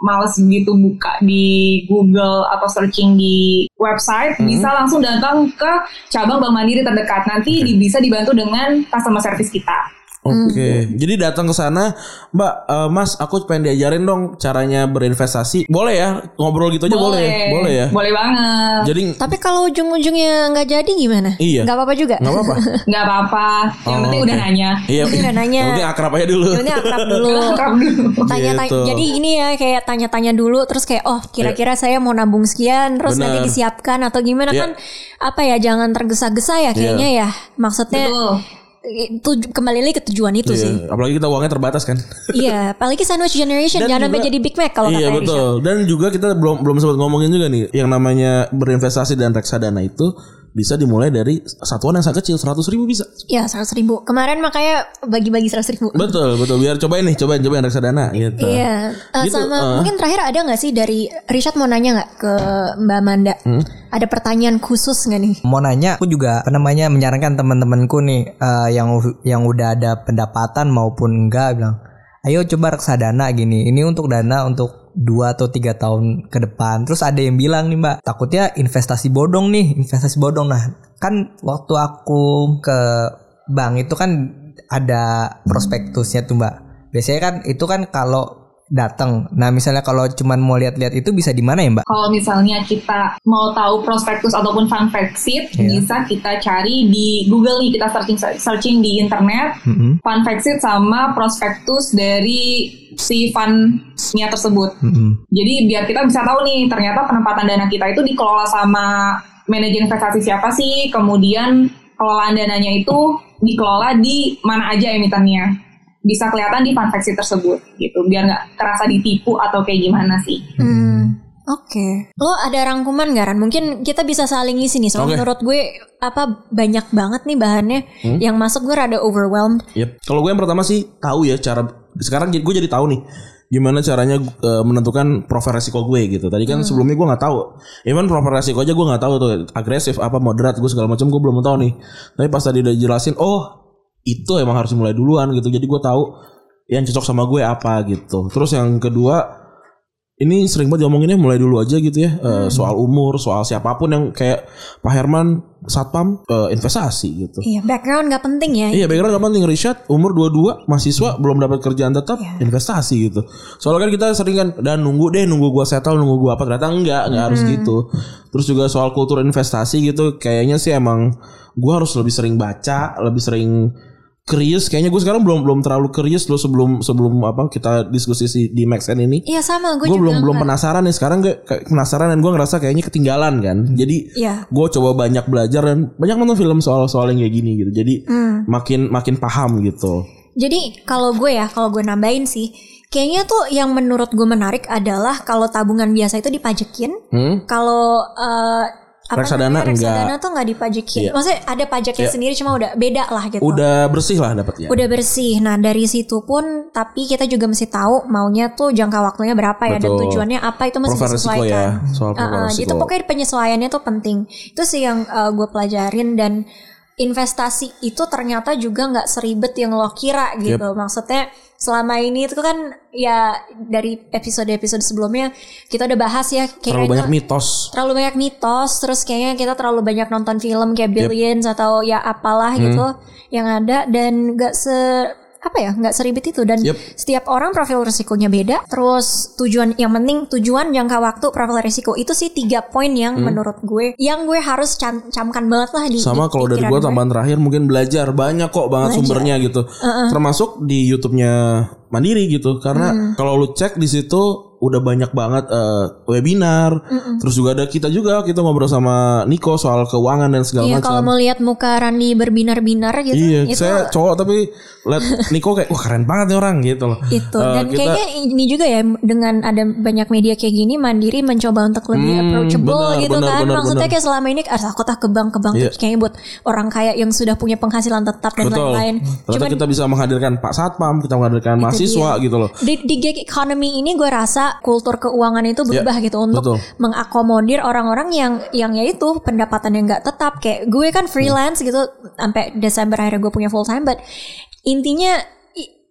males gitu buka di Google atau searching di website, bisa langsung datang ke cabang Bank Mandiri terdekat. Nanti di- bisa dibantu dengan customer service kita. Oke, jadi datang ke sana, Mbak, eh, Mas, aku pengen diajarin dong caranya berinvestasi. Boleh ya, ngobrol gitu aja boleh, ya? boleh ya. Boleh banget. Jadi Tapi kalau ujung-ujungnya nggak jadi gimana? Iya. Nggak apa-apa juga. nggak apa-apa. [LAUGHS] Nggak apa-apa. Yang Oh, penting udah oke. nanya. Iya, Penting udah nanya. Yang penting akrab aja dulu. Ini akrab dulu. Lengkap dulu. [LAUGHS] Tanya, Gitu. jadi ini ya kayak tanya-tanya dulu terus kayak oh kira-kira saya mau nabung sekian terus nanti Benar. disiapkan atau gimana Iya. kan apa ya jangan tergesa-gesa ya kayaknya ya maksudnya Betul. Itu kembali lagi ke tujuan itu Iya, sih apalagi kita uangnya terbatas kan. [LAUGHS] iya apalagi sandwich generation Dan jangan sampai jadi Big Mac kalau iya betul. Dan juga kita belum belum sempat ngomongin juga nih yang namanya berinvestasi dan reksadana itu bisa dimulai dari satuan yang sangat kecil, 100 ribu bisa. ya seratus ribu kemarin makanya bagi-bagi seratus ribu Betul, betul. Biar cobain nih, cobain cobain reksadana gitu. Iya, Eh, Gitu, sama eh. mungkin terakhir ada nggak sih dari Richard mau nanya nggak ke Mbak Amanda? Hmm? Ada pertanyaan khusus nggak nih? Mau nanya, aku juga apa namanya menyarankan teman-temanku nih eh, yang yang udah ada pendapatan maupun enggak bilang, ayo coba reksadana gini. Ini untuk dana untuk dua atau tiga tahun ke depan. Terus ada yang bilang nih mbak, takutnya investasi bodong nih, investasi bodong. Nah kan waktu aku ke bank itu kan ada prospektusnya tuh mbak. Biasanya kan itu kan kalau datang. Nah misalnya kalau cuman mau lihat-lihat itu bisa di mana ya mbak? Kalau misalnya kita mau tahu prospektus ataupun fun fact sheet, Iya. bisa kita cari di Google nih, kita searching searching di internet, Mm-mm. fun fact sheet sama prospektus dari si fundnya tersebut. Mm-mm. Jadi biar kita bisa tahu nih, ternyata penempatan dana kita itu dikelola sama manajer investasi siapa sih, kemudian kelolaan dananya itu dikelola di mana aja emitennya. Bisa kelihatan di sheet tersebut gitu, biar nggak terasa ditipu atau kayak gimana sih. Hmm, oke. Lo ada rangkuman gak Ran? Mungkin kita bisa saling isi nih. Soalnya Oke. menurut gue apa banyak banget nih bahannya yang masuk gue rada overwhelmed. Yep. Kalau gue yang pertama sih tahu ya cara sekarang gue jadi tahu nih gimana caranya eh, menentukan profil resiko gue gitu. Tadi kan sebelumnya gue nggak tahu. Even profil resiko aja gue nggak tahu tuh agresif apa moderat gue segala macam gue belum tahu nih. Tapi pas tadi udah jelasin, oh itu emang harus mulai duluan gitu. Jadi gue tahu yang cocok sama gue apa gitu. Terus yang kedua ini sering banget diomonginnya mulai dulu aja gitu ya Eh, soal umur soal siapa pun yang kayak Pak Herman satpam eh, investasi gitu Iya, background gak penting ya. Iya background gak penting Richard umur 22 mahasiswa belum dapat kerjaan tetap investasi gitu. Soalnya kan kita sering kan dan nunggu deh nunggu gua settle nunggu gua apa ternyata enggak enggak harus gitu. Terus juga soal kultur investasi gitu kayaknya sih emang gua harus lebih sering baca, lebih sering curious kayaknya gue sekarang belum belum terlalu curious loh sebelum sebelum apa kita diskusi si di Maxen ini. Iya sama, gue Gue juga belum belum penasaran nih sekarang gue kayak penasaran dan gue ngerasa kayaknya ketinggalan kan. Jadi Iya. gue coba banyak belajar dan banyak nonton film soal-soal yang kayak gini gitu. Jadi Hmm. makin makin paham gitu. Jadi kalau gue ya, kalau gue nambahin sih, kayaknya tuh yang menurut gue menarik adalah kalau tabungan biasa itu dipajekin, Hmm? kalau eh, apa Reksadana namanya, reksadana enggak. tuh nggak dipajekin. Iya. Maksudnya ada pajaknya Iya. sendiri cuma udah beda lah gitu. Udah bersih lah dapatnya. Udah bersih. Nah dari situ pun, tapi kita juga mesti tahu maunya tuh jangka waktunya berapa ya dan Betul. tujuannya apa itu Profil resiko disesuaikan. ya, soal resiko. Itu pokoknya penyesuaiannya tuh penting. Itu sih yang uh, gue pelajarin dan investasi itu ternyata juga nggak seribet yang lo kira gitu. Maksudnya selama ini itu kan ya dari episode-episode sebelumnya kita udah bahas ya Terlalu kayaknya banyak mitos. terlalu banyak mitos terus kayaknya kita terlalu banyak nonton film kayak Billions atau ya apalah gitu yang ada dan gak se apa ya nggak seribet itu dan Yep. setiap orang profil risikonya beda terus tujuan yang penting tujuan jangka waktu profil risiko itu sih tiga poin yang menurut gue yang gue harus cam- camkan banget lah di Sama di kalau dari gue. tambahan terakhir mungkin belajar banyak kok banget sumbernya gitu. Termasuk di YouTube-nya Mandiri gitu. Karena Hmm. kalau lu cek di situ udah banyak banget eh, webinar. Terus juga ada kita juga kita ngobrol sama Niko soal keuangan dan segala Iya macam. kalau mau lihat muka Randi berbinar-binar gitu Iya, itu saya cowok tapi lihat Niko kayak wah keren banget nih orang gitu loh. itu Eh, dan kita- kayaknya ini juga ya dengan ada banyak media kayak gini Mandiri mencoba untuk lebih Hmm, approachable benar, gitu benar, kan benar, maksudnya benar. kayak selama ini ah takut ah ke bank ke bank Iya. tuh kayaknya buat orang kaya yang sudah punya penghasilan tetap dan lain-lain cuman kita bisa menghadirkan Pak Satpam, kita menghadirkan mahasiswa dia. gitu loh. di, di gig economy ini gue rasa kultur keuangan itu berubah Ya, gitu untuk betul. mengakomodir orang-orang yang yang ya itu pendapatan yang nggak tetap. Kayak gue kan freelance gitu sampai Desember akhirnya gue punya full time but intinya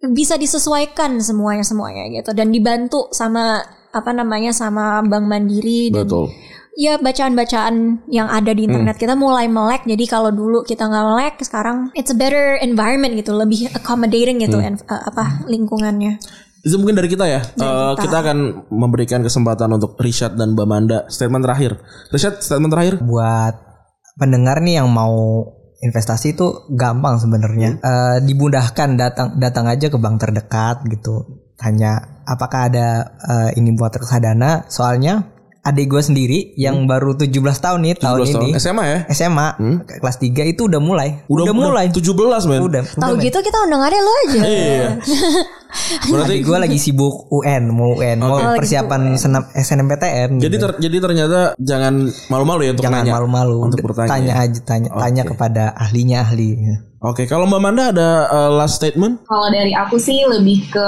bisa disesuaikan semuanya semuanya gitu. Dan dibantu sama apa namanya sama Bank Mandiri dan Betul. ya bacaan-bacaan yang ada di internet kita mulai melek. Jadi kalau dulu kita nggak melek sekarang it's a better environment gitu lebih accommodating gitu en- uh, apa lingkungannya Itu mungkin dari kita ya. Eh, kita. akan memberikan kesempatan untuk Rishad dan Bamanda statement terakhir. Rishad statement terakhir. buat pendengar nih yang mau investasi itu gampang sebenarnya Eh, dimudahkan datang datang aja ke bank terdekat gitu tanya apakah ada eh, ini buat reksadana soalnya adik gue sendiri yang baru 17 tahun nih tahun 17 tahun. ini SMA ya? SMA kelas 3 itu udah mulai Udah, mulai 17 men. udah tahu gitu kita undangannya lo aja Iya. [LAUGHS] Berarti gue lagi sibuk UN mau UN mau Oh, lagi persiapan senam SNMPTN jadi gitu. ter- jadi ternyata jangan malu-malu ya untuk jangan nanya. malu-malu Untuk bertanya. tanya aja tanya tanya Oke. kepada ahlinya ahli Oke, kalau Mbak Manda ada eh, last statement? Kalau dari aku sih lebih ke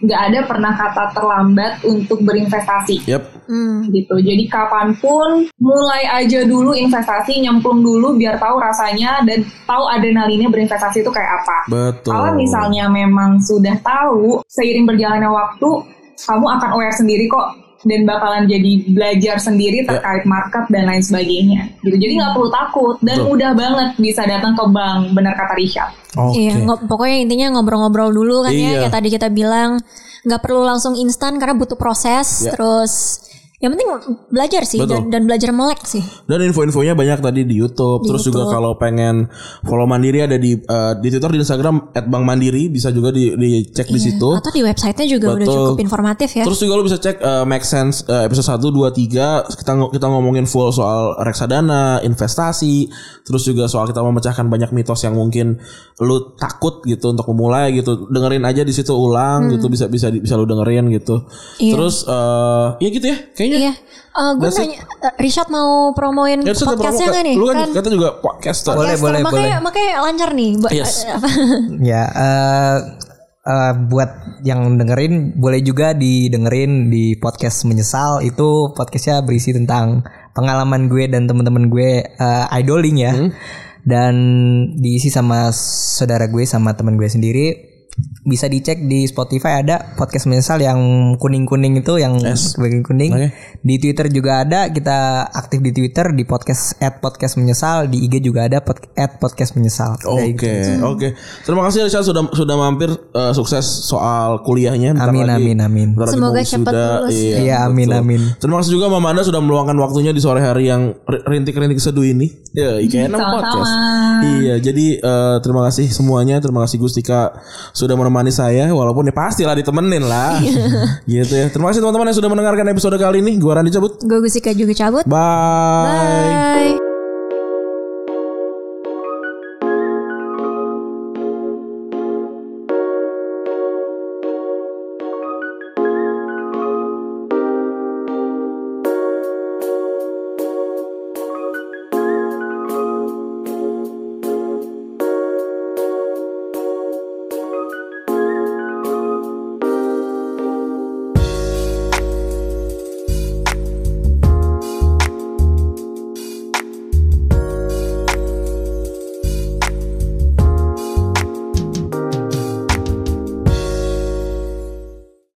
nggak ada pernah kata terlambat untuk berinvestasi Yap. Hmm. gitu. Jadi kapan pun mulai aja dulu investasi, nyemplung dulu biar tahu rasanya dan tahu adrenalinnya berinvestasi itu kayak apa. Betul. Kalau misalnya memang sudah tahu, seiring berjalannya waktu, kamu akan aware sendiri kok dan bakalan jadi belajar sendiri terkait market dan lain sebagainya. Gitu. Jadi nggak perlu takut dan Betul. mudah banget bisa datang ke bank, benar kata Risha. Oke. Iya, pokoknya intinya ngobrol-ngobrol dulu kan Iya. ya, kayak tadi kita bilang nggak perlu langsung instan karena butuh proses. Ya. Terus yang penting belajar sih Betul. dan, dan belajar melek sih. Dan info-infonya banyak tadi di YouTube. Di Terus juga YouTube. kalau pengen follow Mandiri ada di eh, di Twitter, di Instagram @bankmandiri bisa juga di dicek di situ. Atau di websitenya juga udah Betul. cukup informatif ya. Terus juga lo bisa cek eh, Make Sense eh, episode 1 2 3 kita kita ngomongin full soal reksadana, investasi, terus juga soal kita memecahkan banyak mitos yang mungkin lu takut gitu untuk memulai gitu. Dengerin aja di situ ulang gitu bisa bisa bisa lu dengerin gitu. Hmm. Iya. Terus eh ya gitu ya kayaknya. Iya. Eh gue That's it. nanya, eh, Richard mau promoin Ya, podcastnya promo- nggak nih? Lu kan, kata juga podcaster. Boleh, podcaster, boleh, makanya, boleh. Makanya lancar nih. Yes. [LAUGHS] Ya, eh eh, buat yang dengerin boleh juga didengerin di podcast menyesal itu podcastnya berisi tentang pengalaman gue dan teman-teman gue eh, idoling ya dan diisi sama saudara gue sama teman gue sendiri bisa dicek di Spotify ada podcast menyesal yang kuning-kuning itu yang Yes. kuning-kuning Oke. di Twitter juga ada kita aktif di Twitter di podcast at podcast menyesal di IG juga ada pod, at podcast menyesal Oke, gitu. oke. Terima kasih Richard sudah sudah mampir eh, sukses soal kuliahnya. Bentar Amin, lagi- amin, amin. Semoga cepat lulus. Iya, amin, betul. amin. Terima kasih juga Mama Anda sudah meluangkan waktunya di sore hari yang ri- rintik-rintik seduh ini. Ya, IKN podcast. Iya, jadi eh, terima kasih semuanya. Terima kasih Gustika sudah menemani saya walaupun ya pastilah ditemenin lah. [LAUGHS] gitu ya. Terima kasih teman-teman yang sudah mendengarkan episode kali ini. Gua Randy cabut. Gue Gusika juga cabut. Bye. Bye.